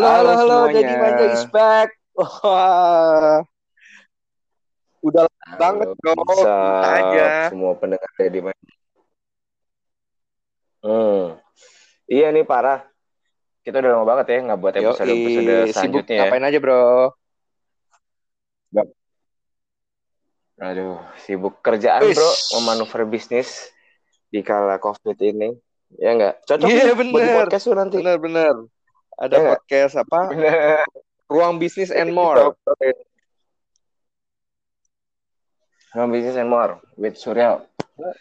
Halo, halo, halo, Dedi Manja is back. Wah. Udah lama banget bro. Bisa aja. semua pendengar Dedi Manja. Hmm. Iya nih parah. Kita udah lama banget ya nggak buat episode-episode sibuk selanjutnya ya. ngapain aja bro? Aduh, sibuk kerjaan bro, memanuver bisnis di kala COVID ini. Ya nggak? Cocok Iya, nih buat bener. podcast lu nanti. Bener-bener. Ada Iya nggak? podcast apa? Bener. Ruang bisnis and more. Ruang Business and More with Surya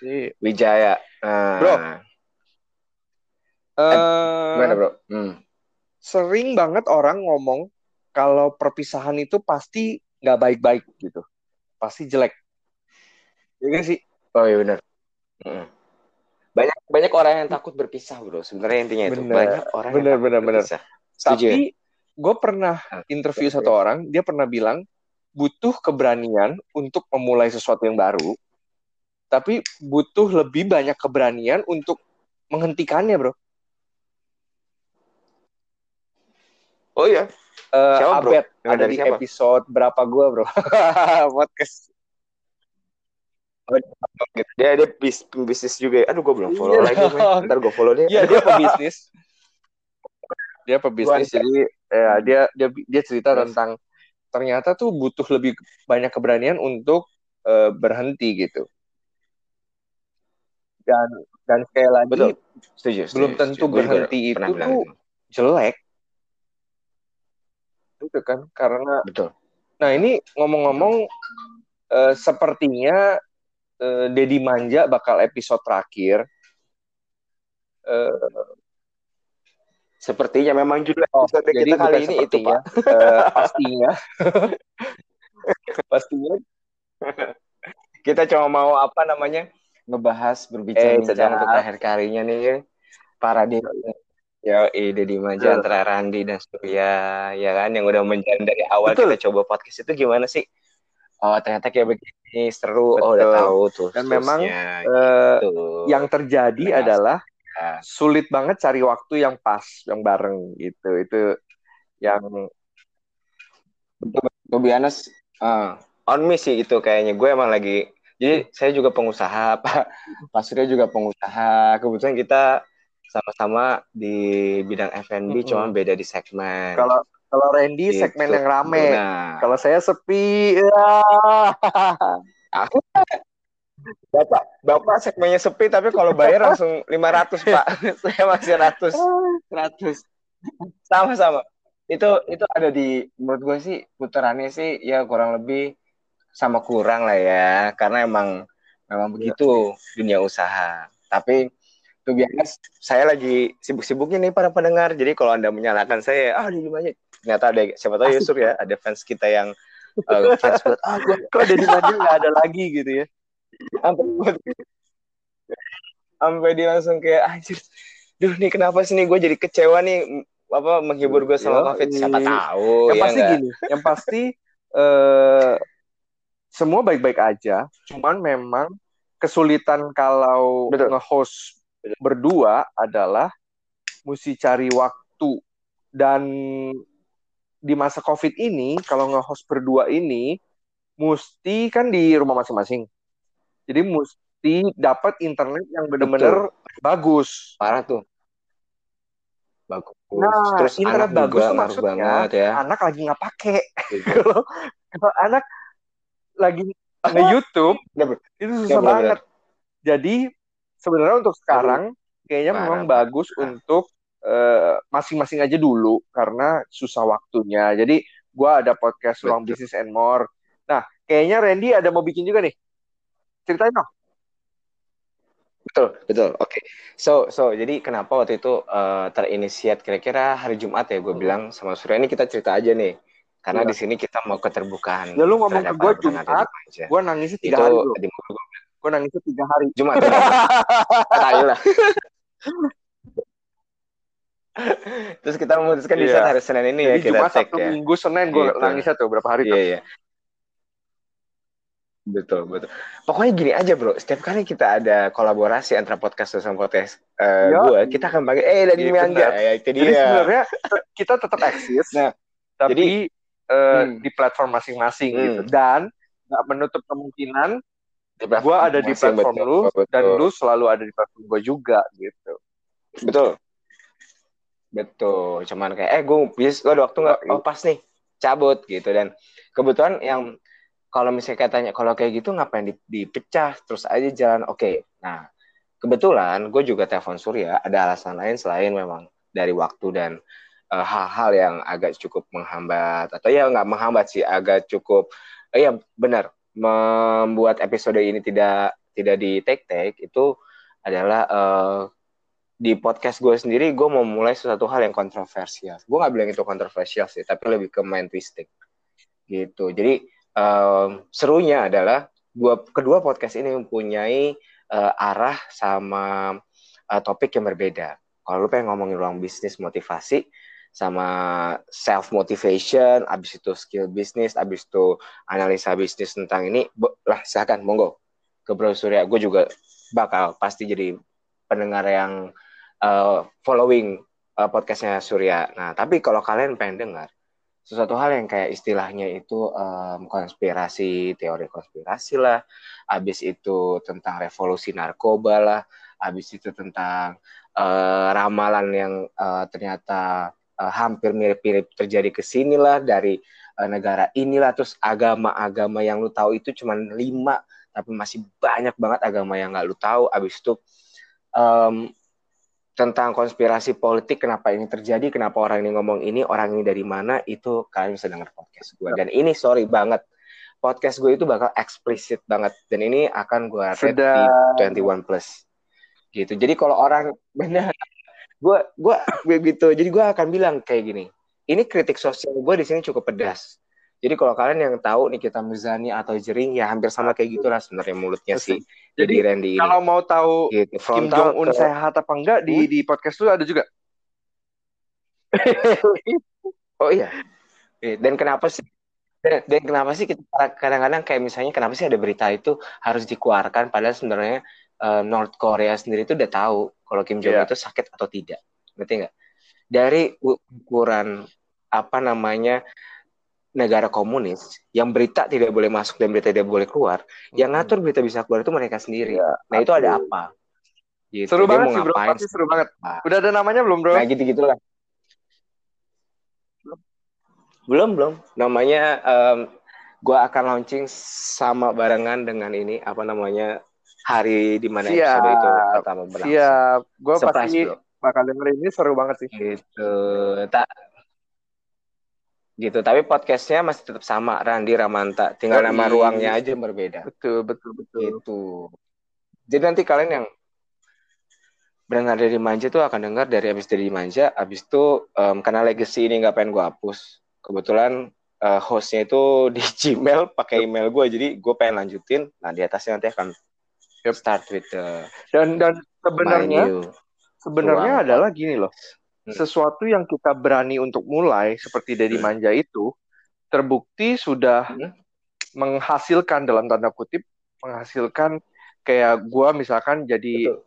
Iya. Wijaya. Nah, Bro. Eh, gimana bro? Hmm. sering banget orang ngomong kalau perpisahan itu pasti nggak baik-baik gitu. Pasti jelek. Ya nggak sih? Oh iya benar. Mm. Banyak banyak orang yang takut berpisah bro. Sebenarnya intinya itu Bener. banyak orang Bener, yang takut bener, bener. Setuju? Tapi gue pernah Ah, interview oke. satu orang, dia pernah bilang butuh keberanian untuk memulai sesuatu yang baru, tapi butuh lebih banyak keberanian untuk menghentikannya, bro. Oh iya. Siapa, bro? Abed ada dari di siapa? episode berapa gue, bro? Podcast. Gitu. Dia dia bis, bisnis juga. ya. Aduh gue belum follow Iya lagi. Ntar gue follow dia. Iya, dia pebisnis. Dia pebisnis, jadi ya, dia dia dia cerita Terus? tentang ternyata tuh butuh lebih banyak keberanian untuk eh, berhenti gitu. Dan dan sekali lagi Betul. Setuju. setuju, belum tentu setuju. Berhenti itu bilang tuh itu. jelek itu kan karena Betul. nah ini ngomong-ngomong eh, sepertinya eh, Dedi Manja bakal episode terakhir Sepertinya memang judul oh, episode jadi kita kali ini itu pak. eh, pastinya pastinya Kita cuma mau apa namanya ngebahas Eh, berbincang-bincang sedap. untuk terakhir kalinya nih para di ya ide di Betul. antara Randi dan Surya ya kan yang udah menjalin dari awal Betul. kita coba podcast itu gimana sih? Oh ternyata kayak begini seru. Oh Betul. udah tahu tuh. Dan memang, eh, gitu. yang terjadi Benar. adalah Ya. sulit banget cari waktu yang pas yang bareng gitu itu yang to be honest, uh, on me sih itu kayaknya. Gue emang lagi, jadi saya juga pengusaha, Pak, Pak Surya juga pengusaha. Kebetulan kita sama-sama di bidang F&B, Mm-mm. cuma beda di segmen. kalau kalau Randy Gitu. segmen yang rame Nah, kalau saya sepi ya Bapak, Bapak segmennya sepi, tapi kalau bayar langsung 500, Pak. saya masih 100. 100. Sama-sama. Itu itu ada di, menurut gue sih, putarannya sih, ya kurang lebih sama kurang lah ya. Karena emang memang begitu dunia usaha. Tapi tuh biasa saya lagi sibuk-sibuknya nih para pendengar. Jadi kalau Anda menyalahkan saya, ah di gimana? Ternyata ada siapa tahu Yusuf ya, ada fans kita yang eh, fans buat ah gue kok Dedi Manja nggak ada lagi gitu ya sampai sampai dia langsung kayak anjir duh nih kenapa sih nih gue jadi kecewa nih apa menghibur gue sama Yoi. covid siapa tahu yang ya pasti nggak? gini yang pasti eh, semua baik-baik aja cuman memang kesulitan kalau Betul. nge-host berdua adalah mesti cari waktu dan di masa covid ini kalau nge-host berdua ini mesti kan di rumah masing-masing jadi mesti dapat internet yang benar-benar bagus parah tuh bagus Nah, terus internet anak bagus juga tuh maksudnya banget ya anak lagi nggak pakai Gitu. kalau kalau anak lagi nge YouTube bro. itu Udah, susah bener-bener. banget. Jadi sebenarnya untuk sekarang kayaknya Parah, memang parah. bagus untuk eh, masing-masing aja dulu karena susah waktunya. Jadi gua ada podcast Ruang Betul. Business and More. Nah, kayaknya Randy ada mau bikin juga nih. Ceritain dong. betul betul oke so so jadi kenapa waktu itu eh, terinisiat kira-kira hari Jumat ya gue Hmm. bilang sama Surya ini kita cerita aja nih karena Iya. di sini kita mau keterbukaan Ya, lu ngomong ke pendengar Jumat. Gua nangisnya tiga itu hari bro. di Gua nangisnya tiga hari. Jumat ya? Tahu lah. Terus kita memutuskan di Iya. saat hari Senin ini ya Jadi kita Jumat, Sabtu, ya. Minggu, Senin gue Gitu. nangisnya tuh berapa hari Iya tuh. iya. Betul betul pokoknya gini aja bro setiap kali kita ada kolaborasi antara podcast sama podcast uh, gue kita akan panggil eh dari Iya, benar. ya itu Jadi sebenarnya kita tetap eksis, Nah, tapi jadi- eh, Hmm. di platform masing-masing Hmm. gitu. Dan nggak menutup kemungkinan gue ada di platform betul, lu betul. dan lu selalu ada di platform gue juga gitu. betul betul cuman kayak eh gue bis lo ada waktu nggak Yoi. oh pas nih cabut gitu dan kebetulan yang kalau misalnya katanya kalau kayak gitu ngapain di- dipecah? Terus aja jalan oke. Nah kebetulan gue juga telepon Surya ada alasan lain selain memang dari waktu dan eh, hal-hal yang agak cukup menghambat. Atau ya nggak menghambat sih agak cukup eh, ya benar membuat episode ini tidak tidak di take take itu adalah eh, di podcast gue sendiri gue mau mulai sesuatu hal yang kontroversial. Gue nggak bilang itu kontroversial sih tapi lebih ke main twisting. Gitu. Jadi em, serunya adalah dua kedua podcast ini mempunyai eh, arah sama eh, topik yang berbeda kalau lu pengen ngomongin ruang bisnis motivasi sama self motivation abis itu skill bisnis abis itu analisa bisnis tentang ini lah silakan monggo ke Bro Surya gue juga bakal pasti jadi pendengar yang uh, following uh, podcastnya Surya. Nah, tapi kalau kalian pengen dengar sesuatu hal yang kayak istilahnya itu um, konspirasi, teori konspirasi lah, habis itu tentang revolusi narkoba lah, habis itu tentang uh, ramalan yang uh, ternyata uh, hampir mirip-mirip terjadi ke sini lah dari uh, negara inilah, terus agama-agama yang lu tahu itu cuma lima, tapi masih banyak banget agama yang nggak lu tahu, habis itu um, tentang konspirasi politik kenapa ini terjadi kenapa orang ini ngomong ini orang ini dari mana itu kalian bisa dengar podcast gue dan ini sorry banget podcast gue itu bakal eksplisit banget. Dan ini akan gue rate Sudah. di 21 plus. Gitu. Jadi kalau orang benar gue gue begitu jadi gue akan bilang kayak gini. Ini kritik sosial gue di sini cukup pedas jadi kalau kalian yang tahu nih kita Muzani atau Jering ya hampir sama kayak gitulah sebenarnya mulutnya sih jadi Jadi Randy ini kalau mau tahu gitu Kim Jong Un ke- sehat apa enggak di di podcast lu ada juga. Oh iya. Eh, Dan kenapa sih? Dan, dan kenapa sih kita kadang-kadang kayak misalnya kenapa sih ada berita itu harus dikeluarkan padahal sebenarnya eh, North Korea sendiri itu udah tahu kalau Kim Jong Un Iya. itu sakit atau tidak. Ngerti nggak? Dari ukuran apa namanya negara komunis yang berita tidak boleh masuk dan berita tidak boleh keluar, yang Hmm. ngatur berita bisa keluar itu mereka sendiri. Iya, Nah, itu ada apa? Gitu. Seru Dia banget sih bro, pasti seru banget. Nah, Udah ada namanya belum bro? Nah, gitu-gitulah. Belum, belum. Namanya em, gua akan launching sama barengan dengan ini apa namanya? Hari di mana episode itu pertama berlangsung. Siap, gue pasti bro. bakal dengerin ini seru banget sih. Gitu. Tak gitu, tapi podcastnya masih tetap sama Randi Ramanta, tinggal nama ruangnya aja yang berbeda. Betul, betul, betul. Gitu. Jadi nanti kalian yang berdengar dari Manja tuh akan dengar dari abis dari Manja, abis itu em, karena legacy ini nggak pengen gue hapus. Kebetulan eh, hostnya itu di Gmail pakai email gue, jadi gue pengen lanjutin. Nah di atasnya nanti akan Yep. start with the Dan dan my sebenarnya sebenarnya adalah gini loh. Hmm. Sesuatu yang kita berani untuk mulai seperti dari Hmm. manja itu terbukti sudah Hmm. menghasilkan dalam tanda kutip menghasilkan kayak gua misalkan jadi Betul.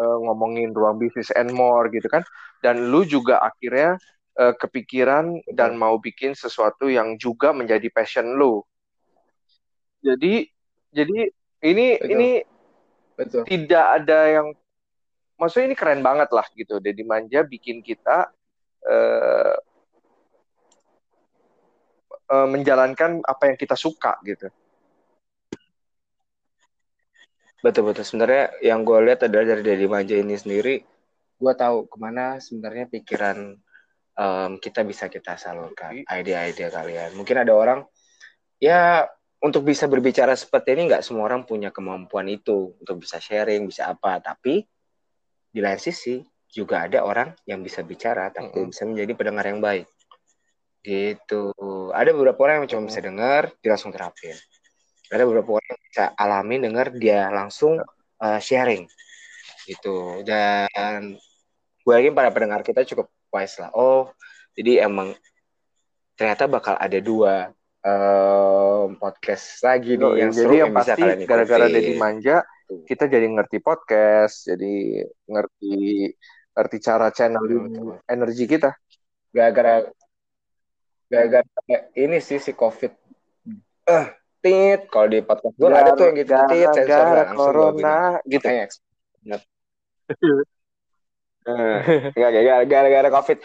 eh, ngomongin ruang bisnis and more gitu kan dan lu juga akhirnya eh, kepikiran Betul. dan mau bikin sesuatu yang juga menjadi passion lu jadi jadi ini Betul. ini Betul. tidak ada yang maksudnya ini keren banget lah gitu Deddy Manja bikin kita eh, eh, menjalankan apa yang kita suka gitu Betul betul. Sebenarnya yang gue lihat adalah dari Deddy Manja ini sendiri, gue tahu ke mana sebenarnya pikiran em, kita bisa kita salurkan ide-ide kalian. Mungkin ada orang ya untuk bisa berbicara seperti ini nggak semua orang punya kemampuan itu untuk bisa sharing, bisa apa. Tapi di lain sisi juga ada orang yang bisa bicara tapi Mm-mm. bisa menjadi pendengar yang baik. Gitu. Ada beberapa orang yang cuma bisa dengar, dia langsung terapin. Ada beberapa orang yang bisa alami dengar, dia langsung uh, sharing. Gitu. Dan gue yakin para pendengar kita cukup wise lah. Oh, jadi emang ternyata bakal ada dua um, podcast lagi nih Oh, yang jadi seru yang yang pasti gara-gara. Dedi Manja Tuh. kita jadi ngerti podcast, jadi ngerti ngerti cara channeling Betul. energi kita. gara-gara gara-gara ini sih si covid eh tit kalau di podcast gue ada tuh yang gitu tit sensor Gara-gara langsung gua bilang. corona gitu. Makanya banget. Eh, gara- gara-gara covid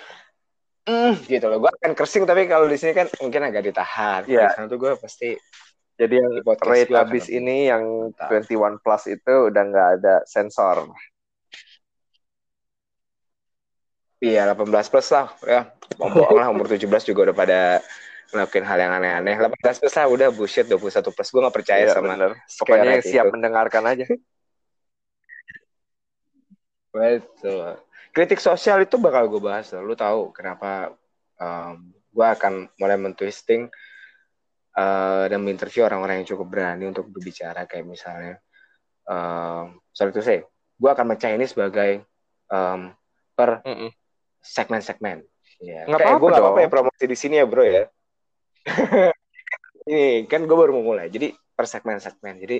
mm, gitu loh gue akan kersing tapi kalau di sini kan mungkin agak ditahan Iya. di sana tuh gue pasti Jadi yang rate habis lebih ini yang mantap. 21 plus itu udah nggak ada sensor. Iya, 18 plus lah. Ya, mau bohong lah, umur 17 juga udah pada ngelakuin hal yang aneh-aneh. 18 plus lah, udah bullshit 21 plus. Gue gak percaya Iya, sama bener. Pokoknya rate siap itu. mendengarkan aja. Betul. Kritik sosial itu bakal gue bahas. Lu tahu kenapa um, gue akan mulai mentwisting uh, dan menginterview orang-orang yang cukup berani untuk berbicara kayak misalnya um, sorry to say, gue akan mecah ini sebagai um, per Mm-mm. segmen-segmen. Ya. Nggak apa-apa gue nggak apa-apa ya promosi di sini ya bro ya. Ini kan gue baru mau mulai. Jadi per segmen-segmen. Jadi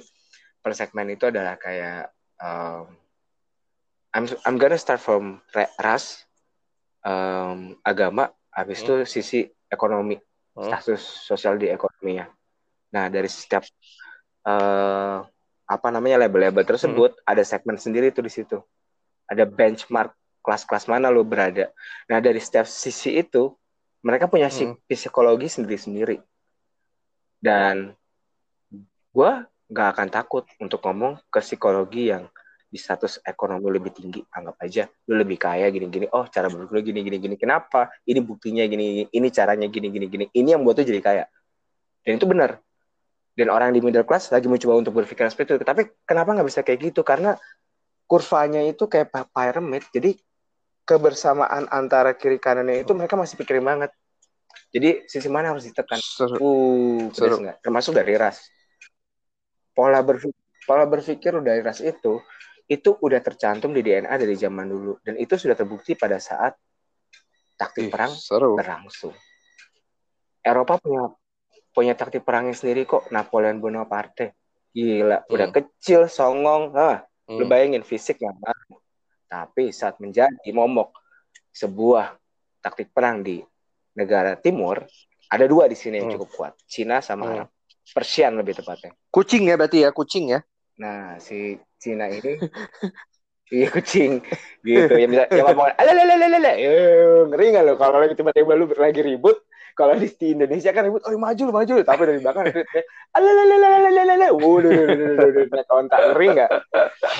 per segmen itu adalah kayak um, I'm I'm gonna start from ras, um, agama, habis Hmm. itu sisi ekonomi, Hmm. status sosial di ekonominya. Nah dari setiap eh, apa namanya label-label tersebut Hmm. ada segmen sendiri tuh di situ. Ada benchmark kelas-kelas mana lo berada. Nah dari setiap sisi itu mereka punya Hmm. psikologi sendiri-sendiri. Dan gue nggak akan takut untuk ngomong ke psikologi yang di status ekonomi lebih tinggi. Anggap aja lu lebih kaya gini-gini. Oh cara berpikir lu gini-gini-gini. Kenapa? Ini buktinya gini. Ini caranya gini-gini-gini. Ini yang buat tuh jadi kaya. Dan itu benar. Dan orang di middle class lagi mencoba untuk berpikir seperti itu. Tapi kenapa nggak bisa kayak gitu? Karena kurvanya itu kayak pyramid. Jadi kebersamaan antara kiri kanannya itu mereka masih pikirin banget. Jadi sisi mana harus ditekan? Seru. Uh, Seru. Termasuk dari ras. Pola berpikir, pola berpikir dari ras itu itu udah tercantum di DNA dari zaman dulu dan itu sudah terbukti pada saat taktik Ih, perang seru. berlangsung. Eropa punya punya taktik perangnya sendiri kok Napoleon Bonaparte. Gila, udah Hmm. kecil, songong. Ah, lu Hmm. bayangin fisik nggak mampu. Tapi saat menjadi momok sebuah taktik perang di negara timur, ada dua di sini yang Hmm. cukup kuat, Cina sama Hmm. Arab. Persian lebih tepatnya. Kucing ya berarti ya, kucing ya. Nah, si Cina ini. Iya kucing. Gitu. Yang bisa yang ngomong alalalala ngeri nggak lo kalau lagi tiba-tiba lu lagi ribut kalau di, di Indonesia kan ribut oh maju lu maju lu. Tapi dari belakang alalalala waduh naik kontak ngeri nggak?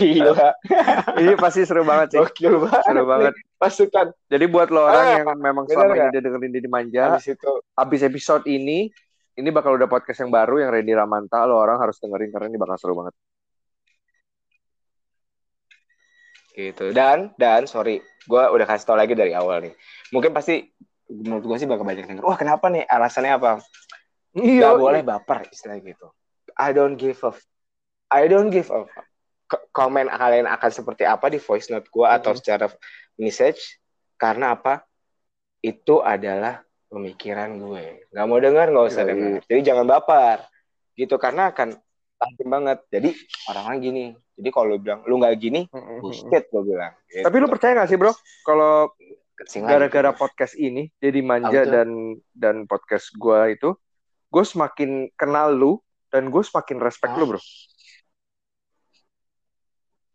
Gila. Ini pasti seru banget sih. gokil banget Seru banget. pasukan. Jadi buat lo orang Ah, yang memang selama ini udah dengerin Didi Manja, habis itu. abis episode ini, ini bakal udah podcast yang baru yang Randy Ramanta, lo orang harus dengerin karena ini bakal seru banget. Gitu dan dan sorry gue udah kasih tau lagi dari awal nih mungkin pasti menurut gue sih bakal banyak denger wah kenapa nih alasannya apa Iya. Gak boleh baper istilah gitu. I don't give a I don't give a K- komen kalian akan seperti apa di voice note gue atau Mhm. secara message karena apa? Itu adalah pemikiran gue. Gak mau dengar nggak usah Iya, dengar. Jadi jangan baper gitu karena akan tajam banget. Jadi orang-orang gini. Jadi kalau lu bilang lu nggak gini, bullshit gue bilang. Gitu. Tapi lu percaya gak sih bro, kalau lagi. gara-gara podcast ini, jadi Manja dan dan podcast gua itu, gue semakin kenal lu dan gue semakin respect Ah. lu bro.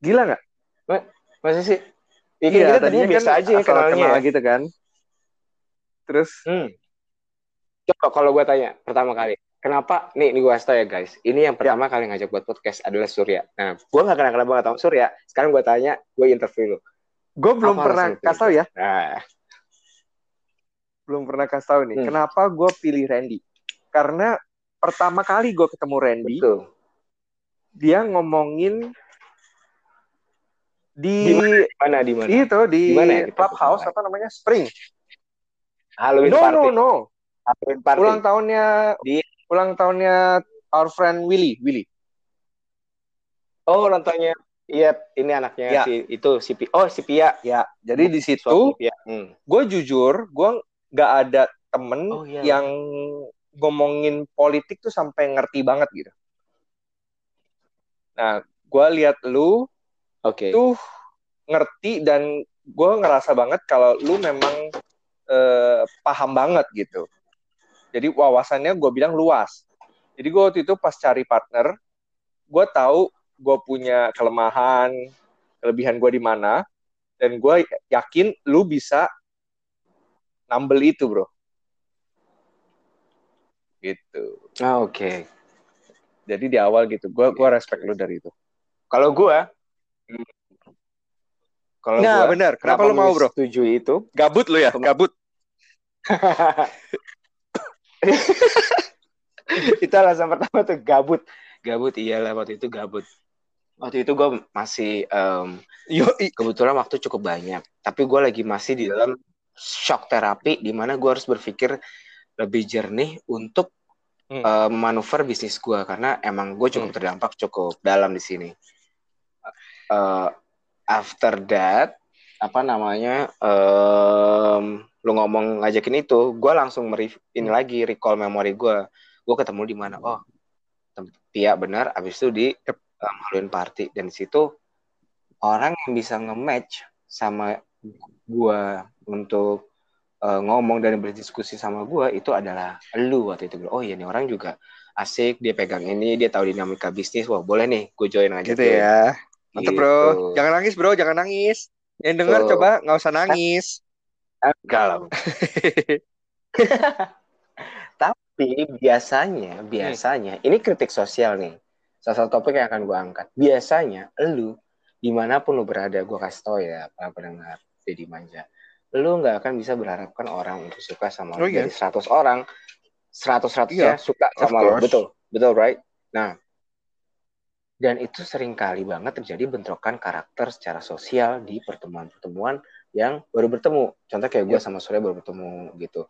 Gila nggak? Masa sih? Ya, kan kita tadinya biasa aja ya kenalnya. kenal gitu kan. Terus Hmm. Coba kalau gue tanya pertama kali, kenapa? Nih, nih gue kasih tau ya guys. Ini yang pertama kali ngajak buat podcast adalah Surya. Nah, gue gak kenal-kenal banget sama Surya. Sekarang gue tanya, gue interview lu. gue belum Apa pernah kasih tau ya, Nah, belum pernah kasih tau nih. Hmm. Kenapa gue pilih Randy? Karena pertama kali gue ketemu Randy, betul. dia ngomongin di, Mana di mana? itu di Di mana ya clubhouse apa namanya Spring. Halloween no party. no no, Halloween party. ulang tahunnya Di- ulang tahunnya our friend Willy Willy. Oh, nontonnya. Iya, ini anaknya Ya. si itu si Pi- Oh, si Pia. Ya, jadi di situ Suami Pia. Hmm. gue jujur gue nggak ada temen Oh, iya. yang ngomongin politik tuh sampai ngerti banget gitu. Nah, gue lihat lu Oke. tuh ngerti dan gue ngerasa banget kalau lu memang eh, paham banget gitu. Jadi wawasannya gue bilang luas. Jadi gue waktu itu pas cari partner, gue tahu gue punya kelemahan, kelebihan gue di mana, dan gue yakin lu bisa nambel itu bro. Gitu. Ah, Oke. Jadi di awal gitu, gue gua respect lu dari itu. Kalau gua kalau Nah gua benar. Kenapa lu mau bro? Setuju itu. Gabut lu ya, gabut. itu alasan pertama tuh gabut. Gabut iyalah waktu itu gabut. Waktu itu gue masih em, Yo, kebetulan waktu cukup banyak. Tapi gue lagi masih di dalam shock terapi di mana gue harus berpikir lebih jernih untuk Hmm. eh, manuver bisnis gue karena emang gue cukup Hmm. terdampak cukup dalam di sini. Eh, after that apa namanya em, lu ngomong ngajakin itu gue langsung ini Hmm. lagi recall memori gue gue ketemu di mana oh Tia benar abis itu di um, Halloween party dan di situ orang yang bisa nge-match sama gue untuk uh, ngomong dan berdiskusi sama gue itu adalah lu waktu itu oh iya nih orang juga asik dia pegang ini dia tahu dinamika bisnis wah boleh nih gue join aja gitu ya. Mantap bro. Gitu. Jangan nangis bro, jangan nangis. Yang dengar Tuh. coba nggak usah nangis. Enggak lah Tapi biasanya, biasanya, ini kritik sosial nih. Salah satu topik yang akan gue angkat. Biasanya, lu, di mana pun lu berada, gue kasih tau ya, para pendengar, Deddy Manja. Lu nggak akan bisa berharapkan orang untuk suka sama lu. Oh, iya. Dari 100 orang, 100-100 Iya, ya suka sama lu. Betul, betul, right? Nah, dan itu sering kali banget terjadi bentrokan karakter secara sosial di pertemuan-pertemuan yang baru bertemu. Contoh kayak gue Yep. sama Surya baru bertemu gitu.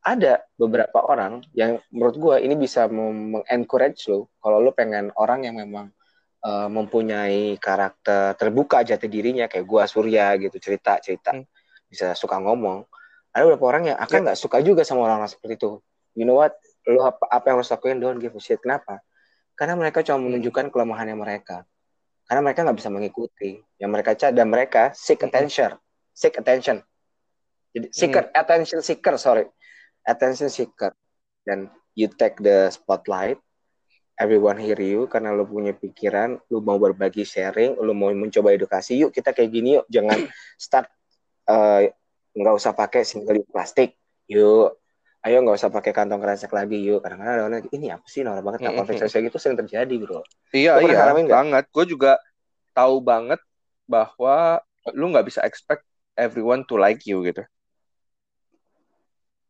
Ada beberapa orang yang menurut gue ini bisa meng-encourage lo kalau lo pengen orang yang memang uh, mempunyai karakter terbuka jati dirinya kayak gue Surya gitu cerita cerita. Hmm. bisa suka ngomong. Ada beberapa orang yang akan nggak suka juga sama orang-orang seperti itu. You know what? Lo apa, apa yang lo lakuin don't give a shit. Kenapa? Karena mereka cuma menunjukkan kelemahannya mereka. Karena mereka nggak bisa mengikuti. Yang mereka cari dan mereka seek Hmm. Seek attention. Jadi seeker attention seeker sorry. Attention seeker. Dan you take the spotlight everyone hear you karena lu punya pikiran lu mau berbagi sharing lu mau mencoba edukasi yuk kita kayak gini yuk. Jangan start eh, nggak usah pakai single use plastik yuk. Ayo nggak usah pakai kantong kresek lagi yuk. Kadang-kadang ada orang ini apa sih norak banget nah Mm-mm. konflik sosial gitu sering terjadi bro. Iya iya nggak? banget. Gue juga tahu banget bahwa lu nggak bisa expect everyone to like you gitu.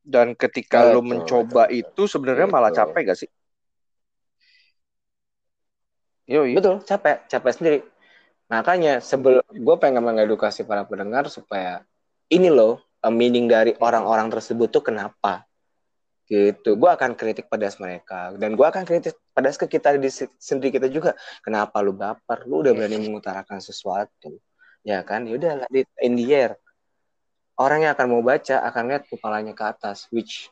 Dan ketika lu Betul, mencoba betul, itu sebenarnya malah capek gak sih? Yo, Betul, capek, capek sendiri. Makanya sebelum gue pengen mengedukasi para pendengar supaya ini loh uh, meaning dari orang-orang tersebut tuh kenapa gitu. Gue akan kritik pedas mereka dan gue akan kritik pedas ke kita di se- sendiri kita juga. Kenapa lu baper? Lu udah berani mengutarakan sesuatu, ya kan? Ya udah di in the air. Orang yang akan mau baca akan lihat kepalanya ke atas, which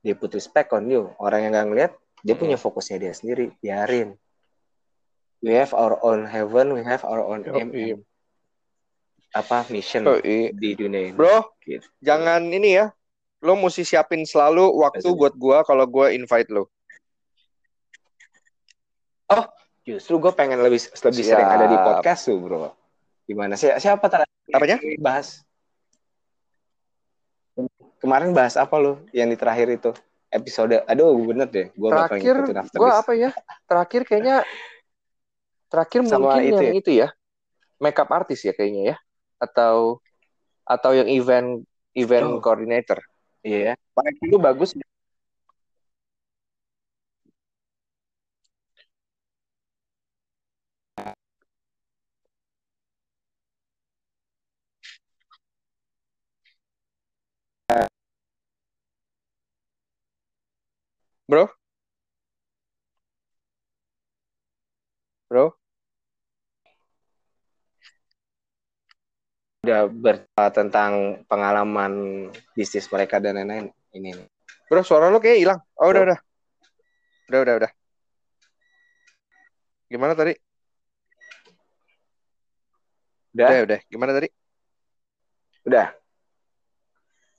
dia put respect on you. Orang yang nggak ngeliat, dia punya fokusnya dia sendiri. Biarin. We have our own heaven, we have our own aim iya. apa mission iya. di dunia ini. Bro, Gitu. jangan ini ya. Lo mesti siapin selalu waktu Maksudnya? buat gua kalau gua invite lo. Justru gue pengen lebih lebih Siap. sering ada di podcast tuh, bro. Gimana sih? Siapa terakhir Apanya? bahas? Kemarin bahas apa lo yang di terakhir itu? Episode, aduh bener deh. Gue bakal Terakhir gua this. apa ya? Terakhir kayaknya terakhir Sama mungkin itu yang ya? itu ya. Makeup artist ya kayaknya ya. Atau atau yang event event Oh. coordinator. Iya. Pakai itu bagus. Bro? Bro? Udah bercerita tentang pengalaman bisnis mereka dan lain-lain. Ini nih. Bro, suara lo kayak hilang. Oh, udah, udah. Udah, udah, udah. Gimana tadi? Udah, Udah, udah. Gimana tadi? udah.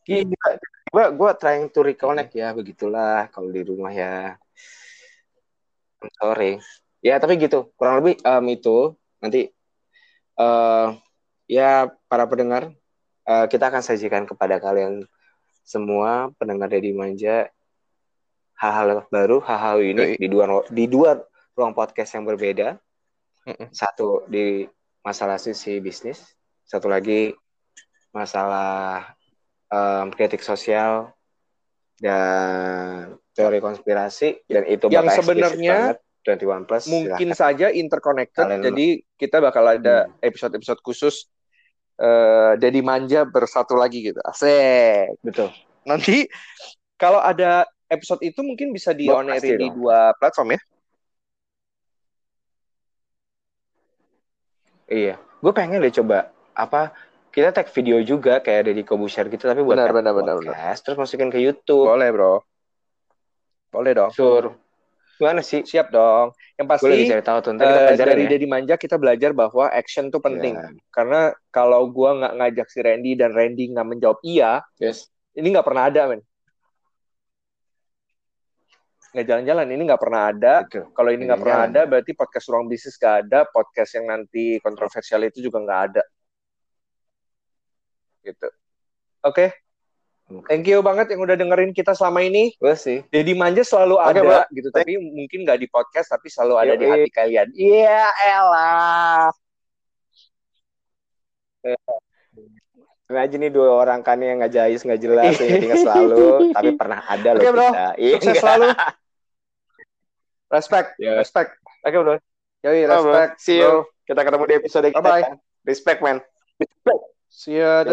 Gila, gue gue trying to reconnect ya begitulah kalau di rumah ya. I'm sorry. Ya tapi gitu kurang lebih em, itu nanti eh ya para pendengar eh, kita akan sajikan kepada kalian semua pendengar Deddy Manja hal-hal baru hal-hal unik di dua di dua ruang podcast yang berbeda. Satu di masalah sisi bisnis, satu lagi masalah em, kritik sosial dan teori konspirasi dan itu Yang sebenarnya eksplisit banget, 21 plus Mungkin silahkan. saja interconnected. Kalian- Jadi kita bakal ada Hmm. episode-episode khusus eh Dedi Manja bersatu lagi gitu. Asik. betul Nanti kalau ada episode itu mungkin bisa di on di dong. dua platform ya. iya gue pengen deh coba apa kita tag video juga kayak Deddy Kobusier gitu tapi buat Benar, benar, benar, podcast terus masukin ke YouTube Boleh, Bro. Boleh dong. sur gimana sih Siap dong. Yang pasti gue cari tahu tuh ntar kita eh, dari ya Manja kita belajar bahwa action tuh penting. Iya. Karena kalau gua nggak ngajak si Randy dan Randy nggak menjawab iya, yes ini nggak pernah ada, men. Nggak jalan-jalan, ini nggak pernah ada. Kalau ini nggak pernah ada, berarti podcast ruang bisnis nggak ada, podcast yang nanti kontroversial itu juga nggak ada. Gitu. Oke. Thank you banget yang udah dengerin kita selama ini. gue sih Dedi Manja selalu Oke, ada Bro. gitu, tapi mungkin nggak di podcast, tapi selalu ada di Yoi. hati kalian. Iya, elah. Imagine nih dua orang kan yang nggak jayus nggak jelas ingat-ingat selalu tapi pernah ada loh Oke, bro. kita Iya, Sukses selalu. Respect, Ya. respect. Oke bro Yoi, Oh, bro. respect. See you. bro. kita ketemu di episode kita Bye-bye. respect man See ya.